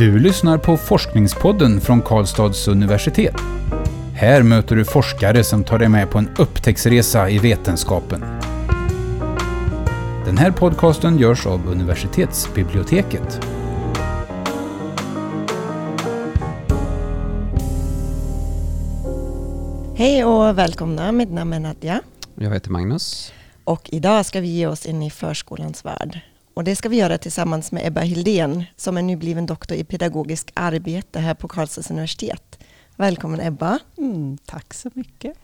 Du lyssnar på Forskningspodden från Karlstads universitet. Här möter du forskare som tar dig med på en upptäcktsresa i vetenskapen. Den här podcasten görs av universitetsbiblioteket. Hej och välkomna, mitt namn är Nadja. Jag heter Magnus. Och idag ska vi ge oss in i förskolans värld. Och det ska vi göra tillsammans med Ebba Hildén som är nybliven doktor i pedagogiskt arbete här på Karlstads universitet. Välkommen Ebba. Mm, tack så mycket.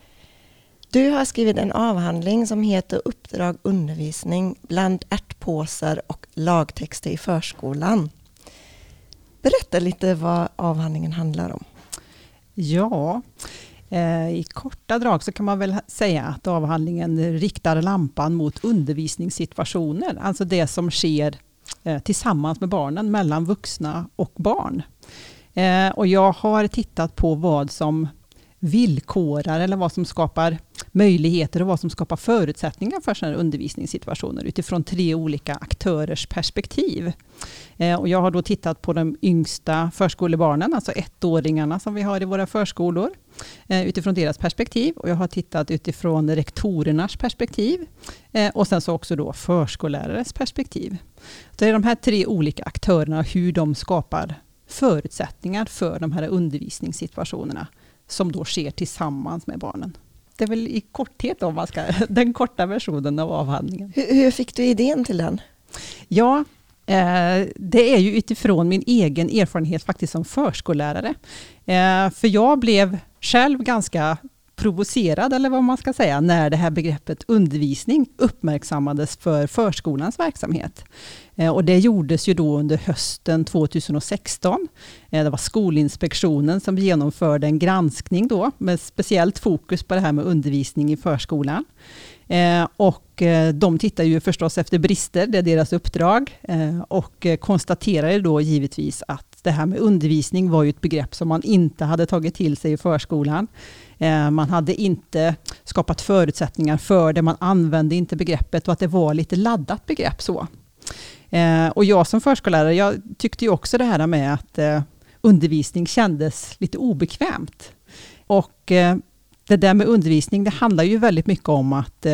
Du har skrivit en avhandling som heter Uppdrag undervisning bland ärtpåsar och lagtexter i förskolan. Berätta lite vad avhandlingen handlar om. Ja, Eh, i korta drag så kan man väl säga att avhandlingen riktar lampan mot undervisningssituationer, alltså det som sker eh, tillsammans med barnen, mellan vuxna och barn. Eh, och jag har tittat på vad som villkorar eller vad som skapar möjligheter och vad som skapar förutsättningar för sådana undervisningssituationer utifrån tre olika aktörers perspektiv. Eh, och jag har då tittat på de yngsta förskolebarnen, alltså ettåringarna som vi har i våra förskolor, eh, utifrån deras perspektiv. Och jag har tittat utifrån rektorernas perspektiv eh, och sen så också då förskollärares perspektiv. Så det är de här tre olika aktörerna, hur de skapar förutsättningar för de här undervisningssituationerna som då sker tillsammans med barnen. Det är väl i korthet om man ska, den korta versionen av avhandlingen. Hur, hur fick du idén till den? Ja, eh, det är ju utifrån min egen erfarenhet faktiskt som förskollärare. Eh, för jag blev själv ganska provocerad, eller vad man ska säga, när det här begreppet undervisning uppmärksammades för förskolans verksamhet. Eh, och det gjordes ju då under hösten 2016. Eh, det var Skolinspektionen som genomförde en granskning då, med speciellt fokus på det här med undervisning i förskolan. Eh, och de tittar ju förstås efter brister, det är deras uppdrag, och konstaterade då givetvis att det här med undervisning var ju ett begrepp som man inte hade tagit till sig i förskolan. Eh, man hade inte skapat förutsättningar för det, man använde inte begreppet och att det var lite laddat begrepp så. Eh, och jag som förskollärare, jag tyckte ju också det här med att eh, undervisning kändes lite obekvämt. Och det där med undervisning, det handlar ju väldigt mycket om att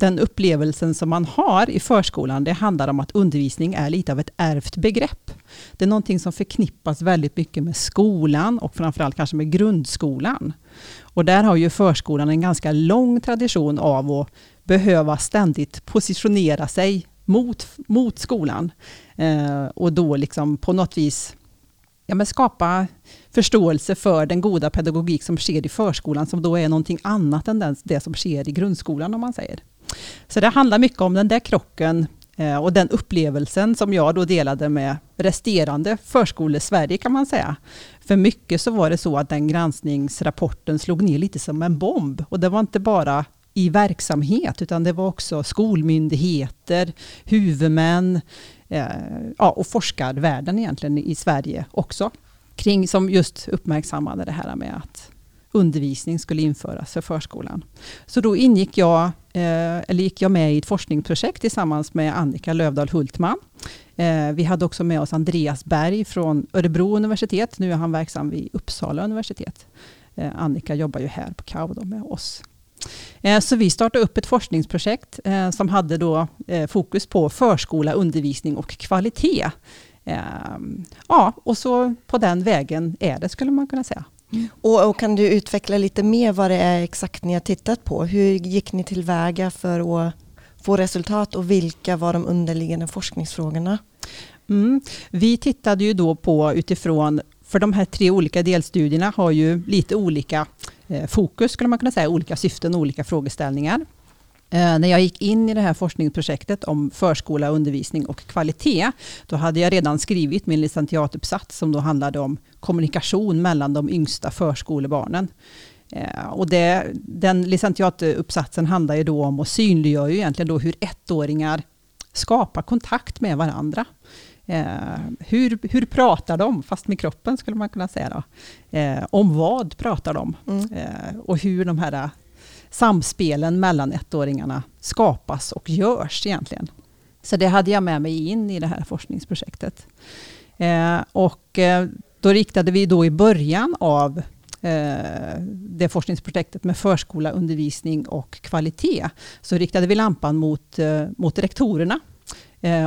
den upplevelsen som man har i förskolan, det handlar om att undervisning är lite av ett ärvt begrepp. Det är någonting som förknippas väldigt mycket med skolan och framförallt kanske med grundskolan. Och där har ju förskolan en ganska lång tradition av att behöva ständigt positionera sig mot, mot skolan. Eh, och då liksom på något vis ja, men skapa förståelse för den goda pedagogik som sker i förskolan, som då är någonting annat än den, det som sker i grundskolan, om man säger. Så det handlar mycket om den där krocken eh, och den upplevelsen som jag då delade med resterande förskolesverige kan man säga. För mycket så var det så att den granskningsrapporten slog ner lite som en bomb. Och det var inte bara i verksamhet, utan det var också skolmyndigheter, huvudmän eh, ja, och forskarvärlden egentligen i Sverige också. Kring som just uppmärksammade det här med att undervisning skulle införas för förskolan. Så då ingick jag, eh, eller gick jag med i ett forskningsprojekt tillsammans med Annika Lövdahl Hultman. Eh, vi hade också med oss Andreas Berg från Örebro universitet. Nu är han verksam vid Uppsala universitet. Eh, Annika jobbar ju här på KAU med oss. Eh, så vi startade upp ett forskningsprojekt eh, som hade då eh, fokus på förskola, undervisning och kvalitet. Ja, och så på den vägen är det skulle man kunna säga. Och, och, kan du utveckla lite mer vad det är exakt ni har tittat på? Hur gick ni tillväga för att få resultat och vilka var de underliggande forskningsfrågorna? Mm. Vi tittade ju då på utifrån, för de här tre olika delstudierna har ju lite olika eh, fokus, skulle man kunna säga, olika syften och olika frågeställningar. Eh, när jag gick in i det här forskningsprojektet om förskola, undervisning och kvalitet, då hade jag redan skrivit min licentiatuppsats som då handlade om kommunikation mellan de yngsta förskolebarnen. Eh, och det, den licentiatuppsatsen handlar ju då om och synliggör ju egentligen då hur ettåringar skapar kontakt med varandra. Eh, hur, hur pratar de, fast med kroppen skulle man kunna säga. Då. Eh, om vad pratar de? Mm. Eh, och hur de här samspelen mellan ettåringarna skapas och görs egentligen. Så det hade jag med mig in i det här forskningsprojektet. Eh, och eh, då riktade vi då i början av eh, det forskningsprojektet med förskola, undervisning och kvalitet, så riktade vi lampan mot, eh, mot rektorerna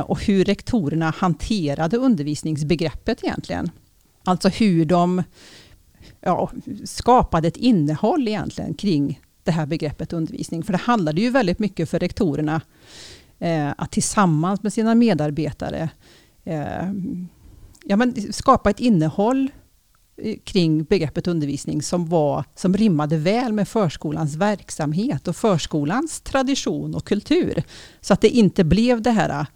och hur rektorerna hanterade undervisningsbegreppet egentligen. Alltså hur de ja, skapade ett innehåll egentligen kring det här begreppet undervisning. För det handlade ju väldigt mycket för rektorerna eh, att tillsammans med sina medarbetare eh, ja, men skapa ett innehåll eh, kring begreppet undervisning som, var, som rimmade väl med förskolans verksamhet och förskolans tradition och kultur. Så att det inte blev det här eh,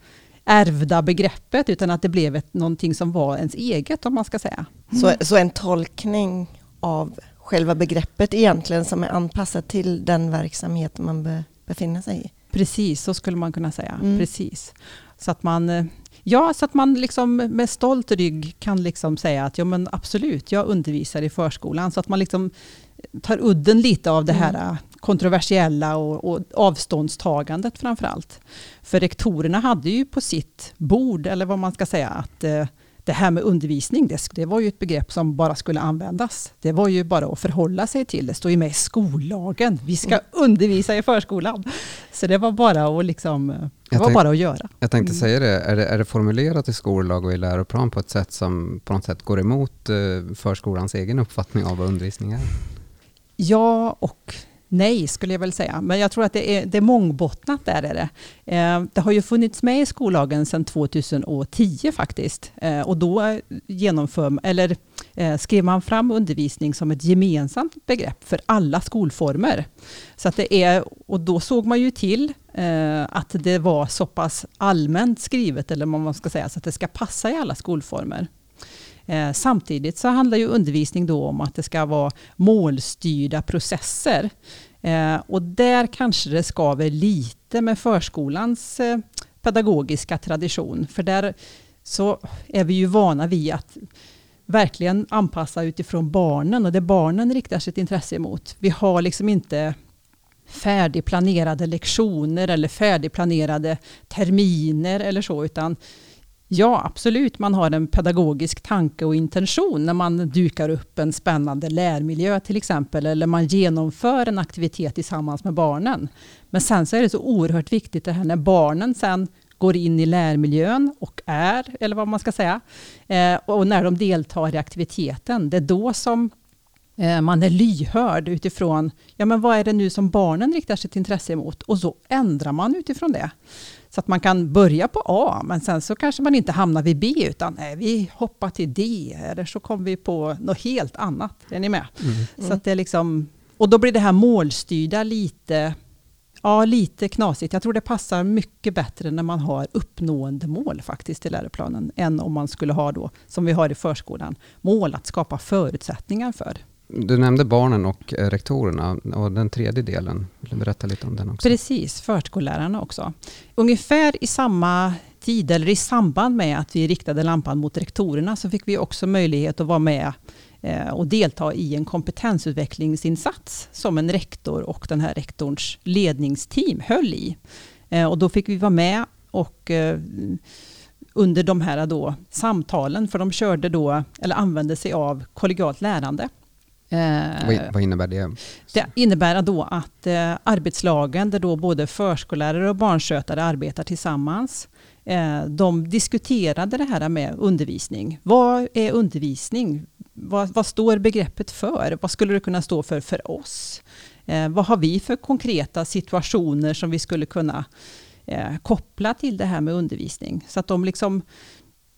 ärvda begreppet utan att det blev ett, någonting som var ens eget om man ska säga. Mm. Så, så en tolkning av själva begreppet egentligen som är anpassat till den verksamhet man be, befinner sig i? Precis, så skulle man kunna säga. Mm. Precis. Så att man, eh, ja, så att man liksom med stolt rygg kan liksom säga att ja, men absolut, jag undervisar i förskolan. Så att man liksom tar udden lite av det här mm. kontroversiella och, och avståndstagandet framför allt. För rektorerna hade ju på sitt bord, eller vad man ska säga, att eh, det här med undervisning, det, det, var ju ett begrepp som bara skulle användas. Det var ju bara att förhålla sig till. Det står ju med i skollagen. Vi ska mm. undervisa i förskolan. Så det var bara att, liksom, det var tänk, bara att göra. Jag tänkte mm. säga det är, det, är det formulerat i skollag och i läroplan på ett sätt som på något sätt går emot eh, förskolans egen uppfattning av vad undervisning är? Ja och Nej, skulle jag väl säga. Men jag tror att det är, det är mångbottnat där är det. Eh, det har ju funnits med i skollagen sedan 2010 faktiskt. Eh, och då eh, genomför, eller, eh, skrev man fram undervisning som ett gemensamt begrepp för alla skolformer. Så att det är, och då såg man ju till eh, att det var så pass allmänt skrivet, eller vad man ska säga, så att det ska passa i alla skolformer. Eh, samtidigt så handlar ju undervisning då om att det ska vara målstyrda processer. Eh, och där kanske det skaver lite med förskolans eh, pedagogiska tradition. För där så är vi ju vana vid att verkligen anpassa utifrån barnen och det barnen riktar sitt intresse emot. Vi har liksom inte färdigplanerade lektioner eller färdigplanerade terminer eller så, utan Ja, absolut. Man har en pedagogisk tanke och intention när man dukar upp en spännande lärmiljö till exempel, eller man genomför en aktivitet tillsammans med barnen. Men sen så är det så oerhört viktigt det här när barnen sen går in i lärmiljön och är, eller vad man ska säga, eh, och när de deltar i aktiviteten, det är då som eh, man är lyhörd utifrån, ja men vad är det nu som barnen riktar sitt intresse emot? Och så ändrar man utifrån det. Så att man kan börja på A, men sen så kanske man inte hamnar vid B, utan nej, vi hoppar till D, eller så kommer vi på något helt annat. Är ni med? Mm. Så att det är liksom, och då blir det här målstyrda lite, ja, lite knasigt. Jag tror det passar mycket bättre när man har uppnående mål faktiskt i läroplanen, än om man skulle ha då, som vi har i förskolan, mål att skapa förutsättningar för. Du nämnde barnen och eh, rektorerna och den tredje delen, vill du berätta lite om den också? Precis, förskollärarna också. Ungefär i samma tid, eller i samband med att vi riktade lampan mot rektorerna, så fick vi också möjlighet att vara med eh, och delta i en kompetensutvecklingsinsats som en rektor och den här rektorns ledningsteam höll i. Eh, och då fick vi vara med och under de här då samtalen, för de körde då, eller använde sig av kollegialt lärande. Eh, vad, innebär det? Det innebär då att eh, arbetslagen, där då både förskollärare och barnskötare arbetar tillsammans, eh, de diskuterade det här med undervisning. Vad är undervisning? Vad, vad, står begreppet för? Vad skulle det kunna stå för för oss? Eh, vad har vi för konkreta situationer som vi skulle kunna eh, koppla till det här med undervisning? Så att de liksom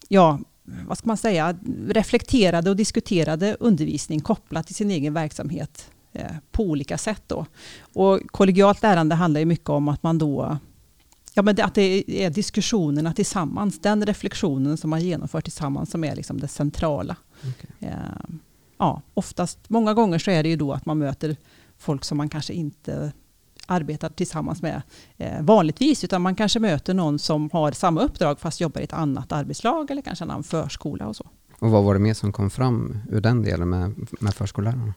ja, vad ska man säga, reflekterade och diskuterade undervisning kopplat till sin egen verksamhet eh, på olika sätt. Då. Och kollegialt lärande handlar ju mycket om att man då Ja, men det, att det är diskussionerna tillsammans, den reflektionen som man genomför tillsammans som är liksom det centrala. Okay. Eh, ja, oftast, många gånger så är det ju då att man möter folk som man kanske inte arbetar tillsammans med eh, vanligtvis, utan man kanske möter någon som har samma uppdrag fast jobbar i ett annat arbetslag eller kanske en annan förskola och så. Och vad var det mer som kom fram ur den delen med, med förskollärarna?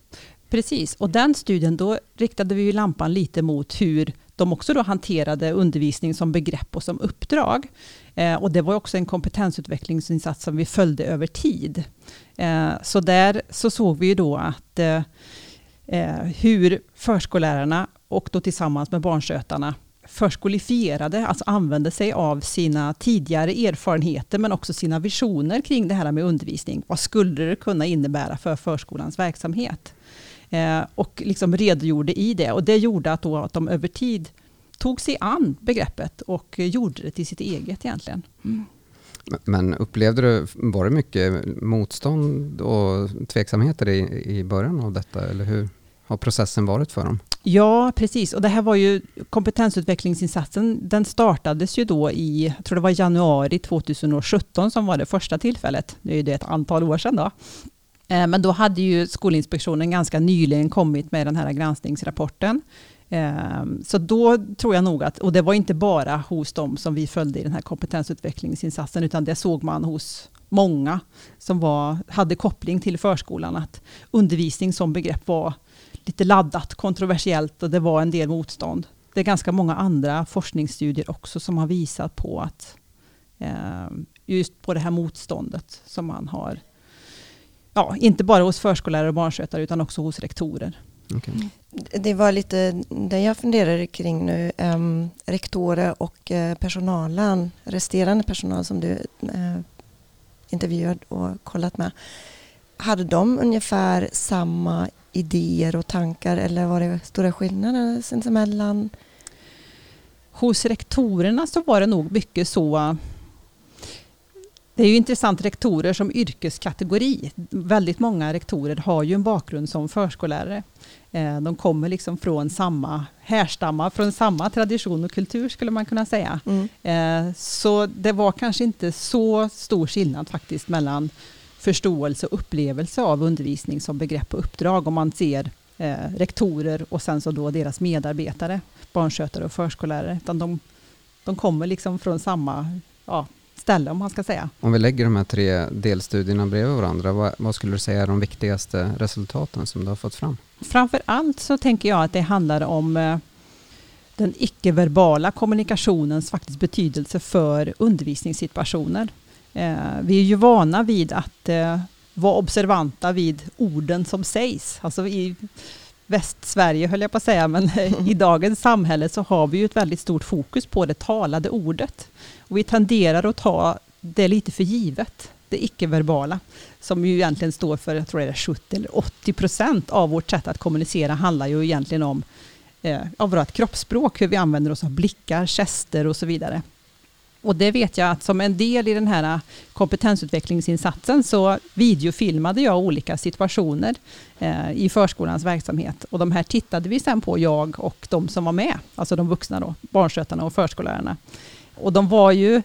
Precis, och den studien då riktade vi lampan lite mot hur de också då hanterade undervisning som begrepp och som uppdrag. Eh, och det var också en kompetensutvecklingsinsats som vi följde över tid. Eh, så där så såg vi ju då att eh, eh, hur förskollärarna och då tillsammans med barnskötarna förskolifierade, alltså använde sig av sina tidigare erfarenheter men också sina visioner kring det här med undervisning. Vad skulle det kunna innebära för förskolans verksamhet? Eh, och liksom redogjorde i det och det gjorde att, då att de över tid tog sig an begreppet och gjorde det till sitt eget egentligen. Mm. Men upplevde du, var det mycket motstånd och tveksamheter i, i början av detta, eller hur har processen varit för dem? Ja, precis. Och det här var ju kompetensutvecklingsinsatsen. Den startades ju då i, jag tror det var januari 2017 som var det första tillfället. Det är ju det ett antal år sedan då. Eh, men då hade ju Skolinspektionen ganska nyligen kommit med den här granskningsrapporten. Ehm, så då tror jag nog att, och det var inte bara hos dem som vi följde i den här kompetensutvecklingsinsatsen, utan det såg man hos många som var, hade koppling till förskolan, att undervisning som begrepp var lite laddat, kontroversiellt och det var en del motstånd. Det är ganska många andra forskningsstudier också som har visat på att ehm, just på det här motståndet som man har, ja, inte bara hos förskollärare och barnskötare utan också hos rektorer. Okay. Det var lite det jag funderade kring nu. Um, rektorer och uh, personalen, resterande personal som du uh, intervjuat och kollat med. Hade de ungefär samma idéer och tankar eller var det stora skillnader sinsemellan? Hos rektorerna så var det nog mycket så det är ju intressant rektorer som yrkeskategori. Väldigt många rektorer har ju en bakgrund som förskollärare. Eh, de kommer liksom från samma, härstammar från samma tradition och kultur skulle man kunna säga. Mm. Eh, så det var kanske inte så stor skillnad faktiskt mellan förståelse och upplevelse av undervisning som begrepp och uppdrag om man ser eh, rektorer och sen så då deras medarbetare, barnskötare och förskollärare. Utan de, de kommer liksom från samma ja, ställe om man ska säga. Om vi lägger de här tre delstudierna bredvid varandra, vad, vad skulle du säga är de viktigaste resultaten som du har fått fram? Framför allt så tänker jag att det handlar om eh, den icke-verbala kommunikationens faktiskt betydelse för undervisningssituationer. Eh, vi är ju vana vid att eh, vara observanta vid orden som sägs. Alltså i Västsverige höll jag på att säga, men i dagens samhälle så har vi ju ett väldigt stort fokus på det talade ordet. Och vi tenderar att ta det lite för givet, det icke-verbala, som ju egentligen står för, jag tror det är 70 eller 80 procent av vårt sätt att kommunicera handlar ju egentligen om eh, av vårt kroppsspråk, hur vi använder oss av blickar, gester och så vidare. Och det vet jag att som en del i den här äh, kompetensutvecklingsinsatsen så videofilmade jag olika situationer eh, i förskolans verksamhet. Och de här tittade vi sen på, jag och de som var med, alltså de vuxna då, barnskötarna och förskollärarna. Och de var ju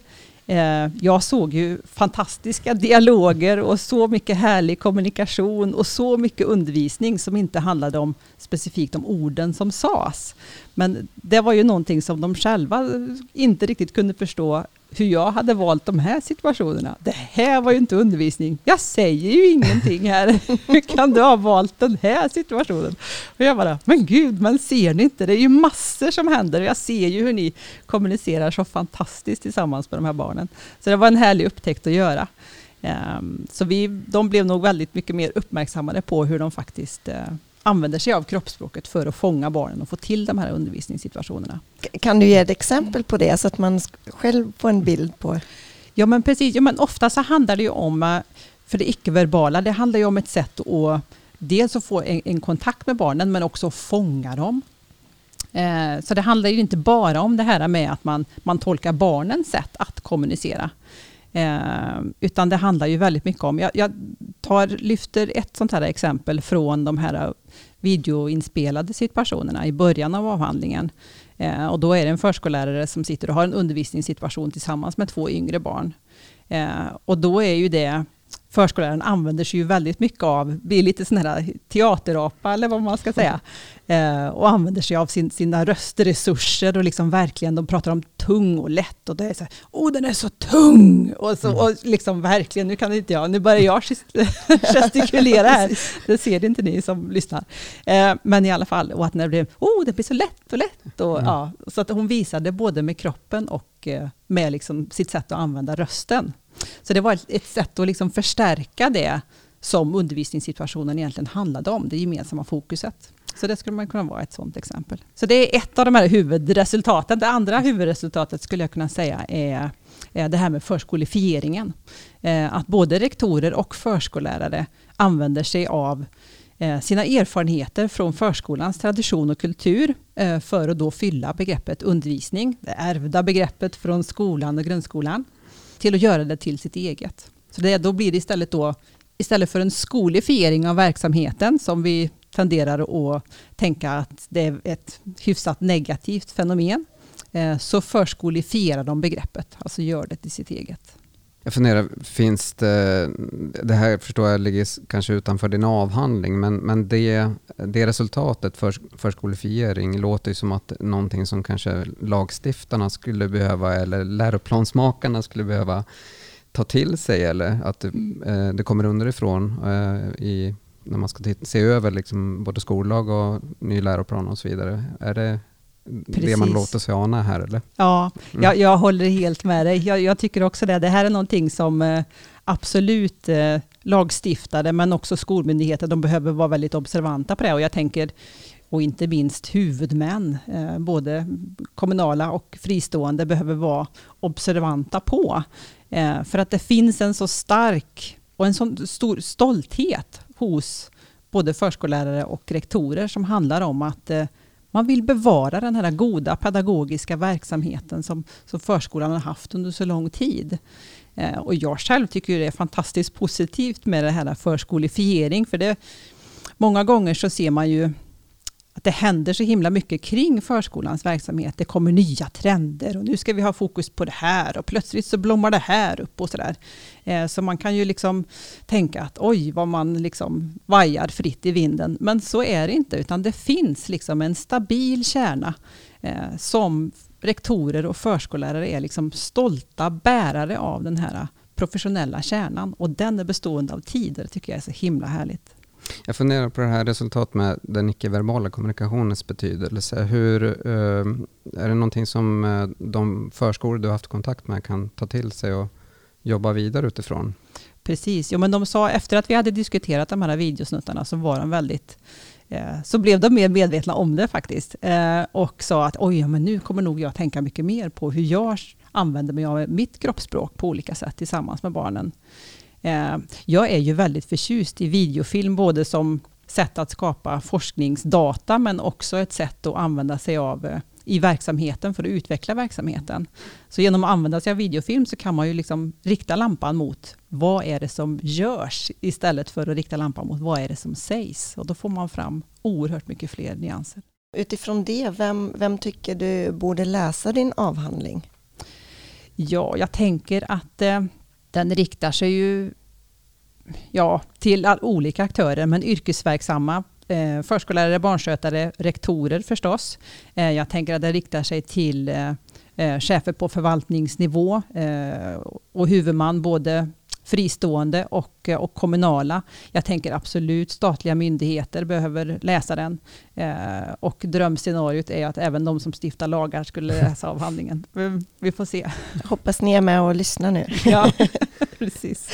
Eh, jag såg ju fantastiska dialoger och så mycket härlig kommunikation och så mycket undervisning som inte handlade om specifikt om orden som sades. Men det var ju någonting som de själva inte riktigt kunde förstå hur jag hade valt de här situationerna. Det här var ju inte undervisning. Jag säger ju ingenting här. Hur kan du ha valt den här situationen? Och jag bara, men gud, men ser ni inte? Det är ju massor som händer. Jag ser ju hur ni kommunicerar så fantastiskt tillsammans med de här barnen. Så det var en härlig upptäckt att göra. Ehm, så vi, de blev nog väldigt mycket mer uppmärksammade på hur de faktiskt eh, använder sig av kroppsspråket för att fånga barnen och få till de här undervisningssituationerna. Kan du ge ett exempel på det så att man själv får en bild på? Ja men precis, ja, men ofta så handlar det ju om, eh, för det icke-verbala, det handlar ju om ett sätt att dels att få en, en kontakt med barnen men också fånga dem. Eh, så det handlar ju inte bara om det här med att man, man tolkar barnens sätt att kommunicera. Eh, utan det handlar ju väldigt mycket om, jag, jag tar, lyfter ett sånt här exempel från de här eh, videoinspelade situationerna i början av avhandlingen. Eh, och då är det en förskollärare som sitter och har en undervisningssituation tillsammans med två yngre barn. Eh, och då är ju det förskolläraren använder sig ju väldigt mycket av, blir lite sån här teaterapa eller vad man ska säga. Eh, och använder sig av sin, sina röstresurser och liksom verkligen, de pratar om tung och lätt och det är så här, oh den är så tung! Och, så, och liksom verkligen, nu kan inte jag, nu börjar jag gestikulera här, det ser inte ni som lyssnar. Eh, men i alla fall, och att när det blev, oh det blir så lätt och lätt! Och, mm. ja, så att hon visade både med kroppen och eh, med liksom sitt sätt att använda rösten. Så det var ett, ett sätt att liksom förstärka det som undervisningssituationen egentligen handlade om, det gemensamma fokuset. Så det skulle man kunna vara ett sådant exempel. Så det är ett av de här huvudresultaten. Det andra huvudresultatet skulle jag kunna säga är, det här med förskolifieringen. Eh, att både rektorer och förskollärare använder sig av eh, sina erfarenheter från förskolans tradition och kultur eh, för att då fylla begreppet undervisning, det ärvda begreppet från skolan och grundskolan, till att göra det till sitt eget. Så det, då blir det istället då istället för en skolifiering av verksamheten som vi tenderar att tänka att det är ett hyfsat negativt fenomen, eh, så förskolifierar de begreppet, alltså gör det till sitt eget. Jag funderar, finns det, det här förstår jag ligger kanske utanför din avhandling, men, men det, det resultatet för förskolifiering låter ju som att någonting som kanske lagstiftarna skulle behöva, eller läroplansmakarna skulle behöva ta till sig, eller att eh, det kommer underifrån eh, i när man ska se över liksom både skollag och ny läroplan och så vidare. Är det Precis. det man låter sig ana här? Eller? Ja, mm. jag, jag, håller helt med dig. Jag, jag, tycker också det. Det här är någonting som eh, absolut eh, lagstiftare, men också skolmyndigheter, de behöver vara väldigt observanta på det. Och jag tänker, och inte minst huvudmän, eh, både kommunala och fristående, behöver vara observanta på. Eh, för att det finns en så stark och en så stor stolthet hos både förskollärare och rektorer som handlar om att eh, man vill bevara den här goda pedagogiska verksamheten som, som förskolan har haft under så lång tid. Eh, och jag själv tycker det är fantastiskt positivt med det här förskolefiering. för det, många gånger så ser man ju att det händer så himla mycket kring förskolans verksamhet. Det kommer nya trender och nu ska vi ha fokus på det här och plötsligt så blommar det här upp och sådär. Eh, så man kan ju liksom tänka att oj vad man liksom vajar fritt i vinden. Men så är det inte utan det finns liksom en stabil kärna eh, som rektorer och förskollärare är liksom stolta bärare av den här professionella kärnan och den är bestående av tider tycker jag är så himla härligt. Jag funderar på det här resultatet med den icke-verbala kommunikationens betydelse. Hur, eh, är det någonting som eh, de förskolor du har haft kontakt med kan ta till sig och jobba vidare utifrån? Precis, jo, men de sa efter att vi hade diskuterat de här videosnuttarna så var de väldigt eh, så blev de mer medvetna om det faktiskt eh, och sa att oj, men nu kommer nog jag tänka mycket mer på hur jag använder mig av mitt kroppsspråk på olika sätt tillsammans med barnen. Eh, jag är ju väldigt förtjust i videofilm, både som sätt att skapa forskningsdata, men också ett sätt att använda sig av eh, i verksamheten för att utveckla verksamheten. Så genom att använda sig av videofilm så kan man ju liksom rikta lampan mot vad är det som görs istället för att rikta lampan mot vad är det som sägs. Och då får man fram oerhört mycket fler nyanser. Utifrån det, vem, vem tycker du borde läsa din avhandling? Ja, jag tänker att eh, den riktar sig ju ja, till all, olika aktörer, men yrkesverksamma eh, förskollärare, barnskötare, rektorer förstås. Eh, jag tänker att den riktar sig till eh, eh chefer på förvaltningsnivå eh, och huvudman, både fristående och, och kommunala. Jag tänker absolut statliga myndigheter behöver läsa den. Eh, och drömscenariot är att även de som stiftar lagar skulle läsa avhandlingen. Vi, vi får se. Hoppas ni är med och lyssnar nu. ja, precis.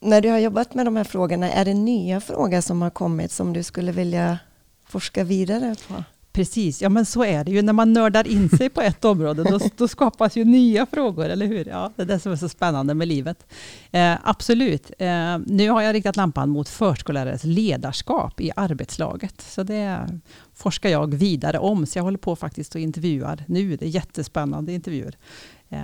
När du har jobbat med de här frågorna, är det nya frågor som har kommit som du skulle vilja forska vidare på? Precis, ja men så är det ju. När man nördar in sig på ett område, då, då skapas ju nya frågor, eller hur? Ja, det är det som är så spännande med livet. Eh, absolut. Eh, nu har jag riktat lampan mot förskollärares ledarskap i arbetslaget. Så det forskar jag vidare om, så jag håller på faktiskt och intervjuar nu. Det är jättespännande intervjuer. Eh,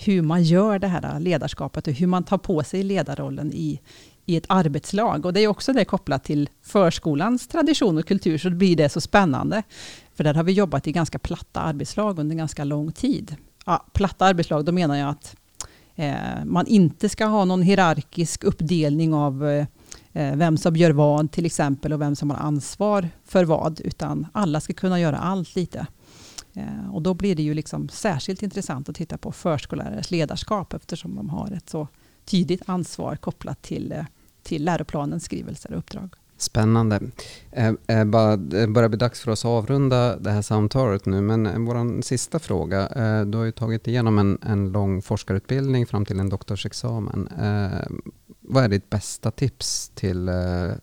hur man gör det här ledarskapet och hur man tar på sig ledarrollen i, i ett arbetslag. Och det är också det kopplat till förskolans tradition och kultur, så blir det så spännande. För där har vi jobbat i ganska platta arbetslag under ganska lång tid. Ja, platta arbetslag, då menar jag att eh, man inte ska ha någon hierarkisk uppdelning av eh, eh vem som gör vad till exempel och vem som har ansvar för vad, utan alla ska kunna göra allt lite. Eh, och då blir det ju liksom särskilt intressant att titta på förskollärares ledarskap eftersom de har ett så tydligt ansvar kopplat till, eh, till läroplanens skrivelser och uppdrag. Spännande. Eh, eh, bara, det börjar bli dags för oss att avrunda det här samtalet nu, men eh, vår sista fråga. Eh, du har ju tagit igenom en, en lång forskarutbildning fram till en doktorsexamen. Eh, vad är ditt bästa tips till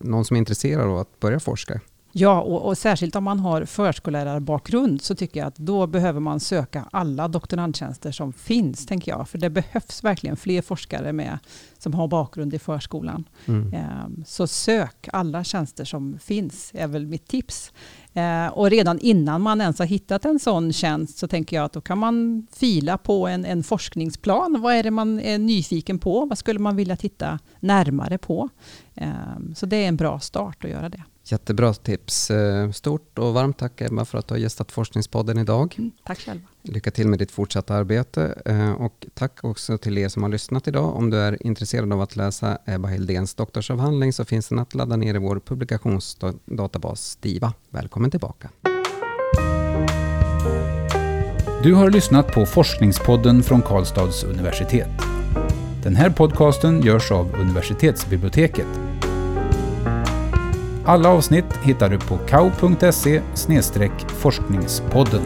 någon som är intresserad av att börja forska? Ja, och, och, särskilt om man har förskollärarbakgrund så tycker jag att då behöver man söka alla doktorandtjänster som finns, tänker jag. För det behövs verkligen fler forskare med, som har bakgrund i förskolan. Mm. Eh, så sök alla tjänster som finns, är väl mitt tips. Eh, och redan innan man ens har hittat en sån tjänst så tänker jag att då kan man fila på en, en forskningsplan. Vad är det man är nyfiken på? Vad skulle man vilja titta närmare på? Eh, så det är en bra start att göra det. Jättebra tips. Eh, stort och varmt tack Ebba för att du har gästat Forskningspodden idag. Mm, tack själva. Lycka till med ditt fortsatta arbete eh, och tack också till er som har lyssnat idag. Om du är intresserad av att läsa Ebba Hildéns doktorsavhandling så finns den att ladda ner i vår publikationsdatabas STIVA. Välkommen tillbaka. Du har lyssnat på Forskningspodden från Karlstads universitet. Den här podcasten görs av universitetsbiblioteket alla avsnitt hittar du på kau.se forskningspodden.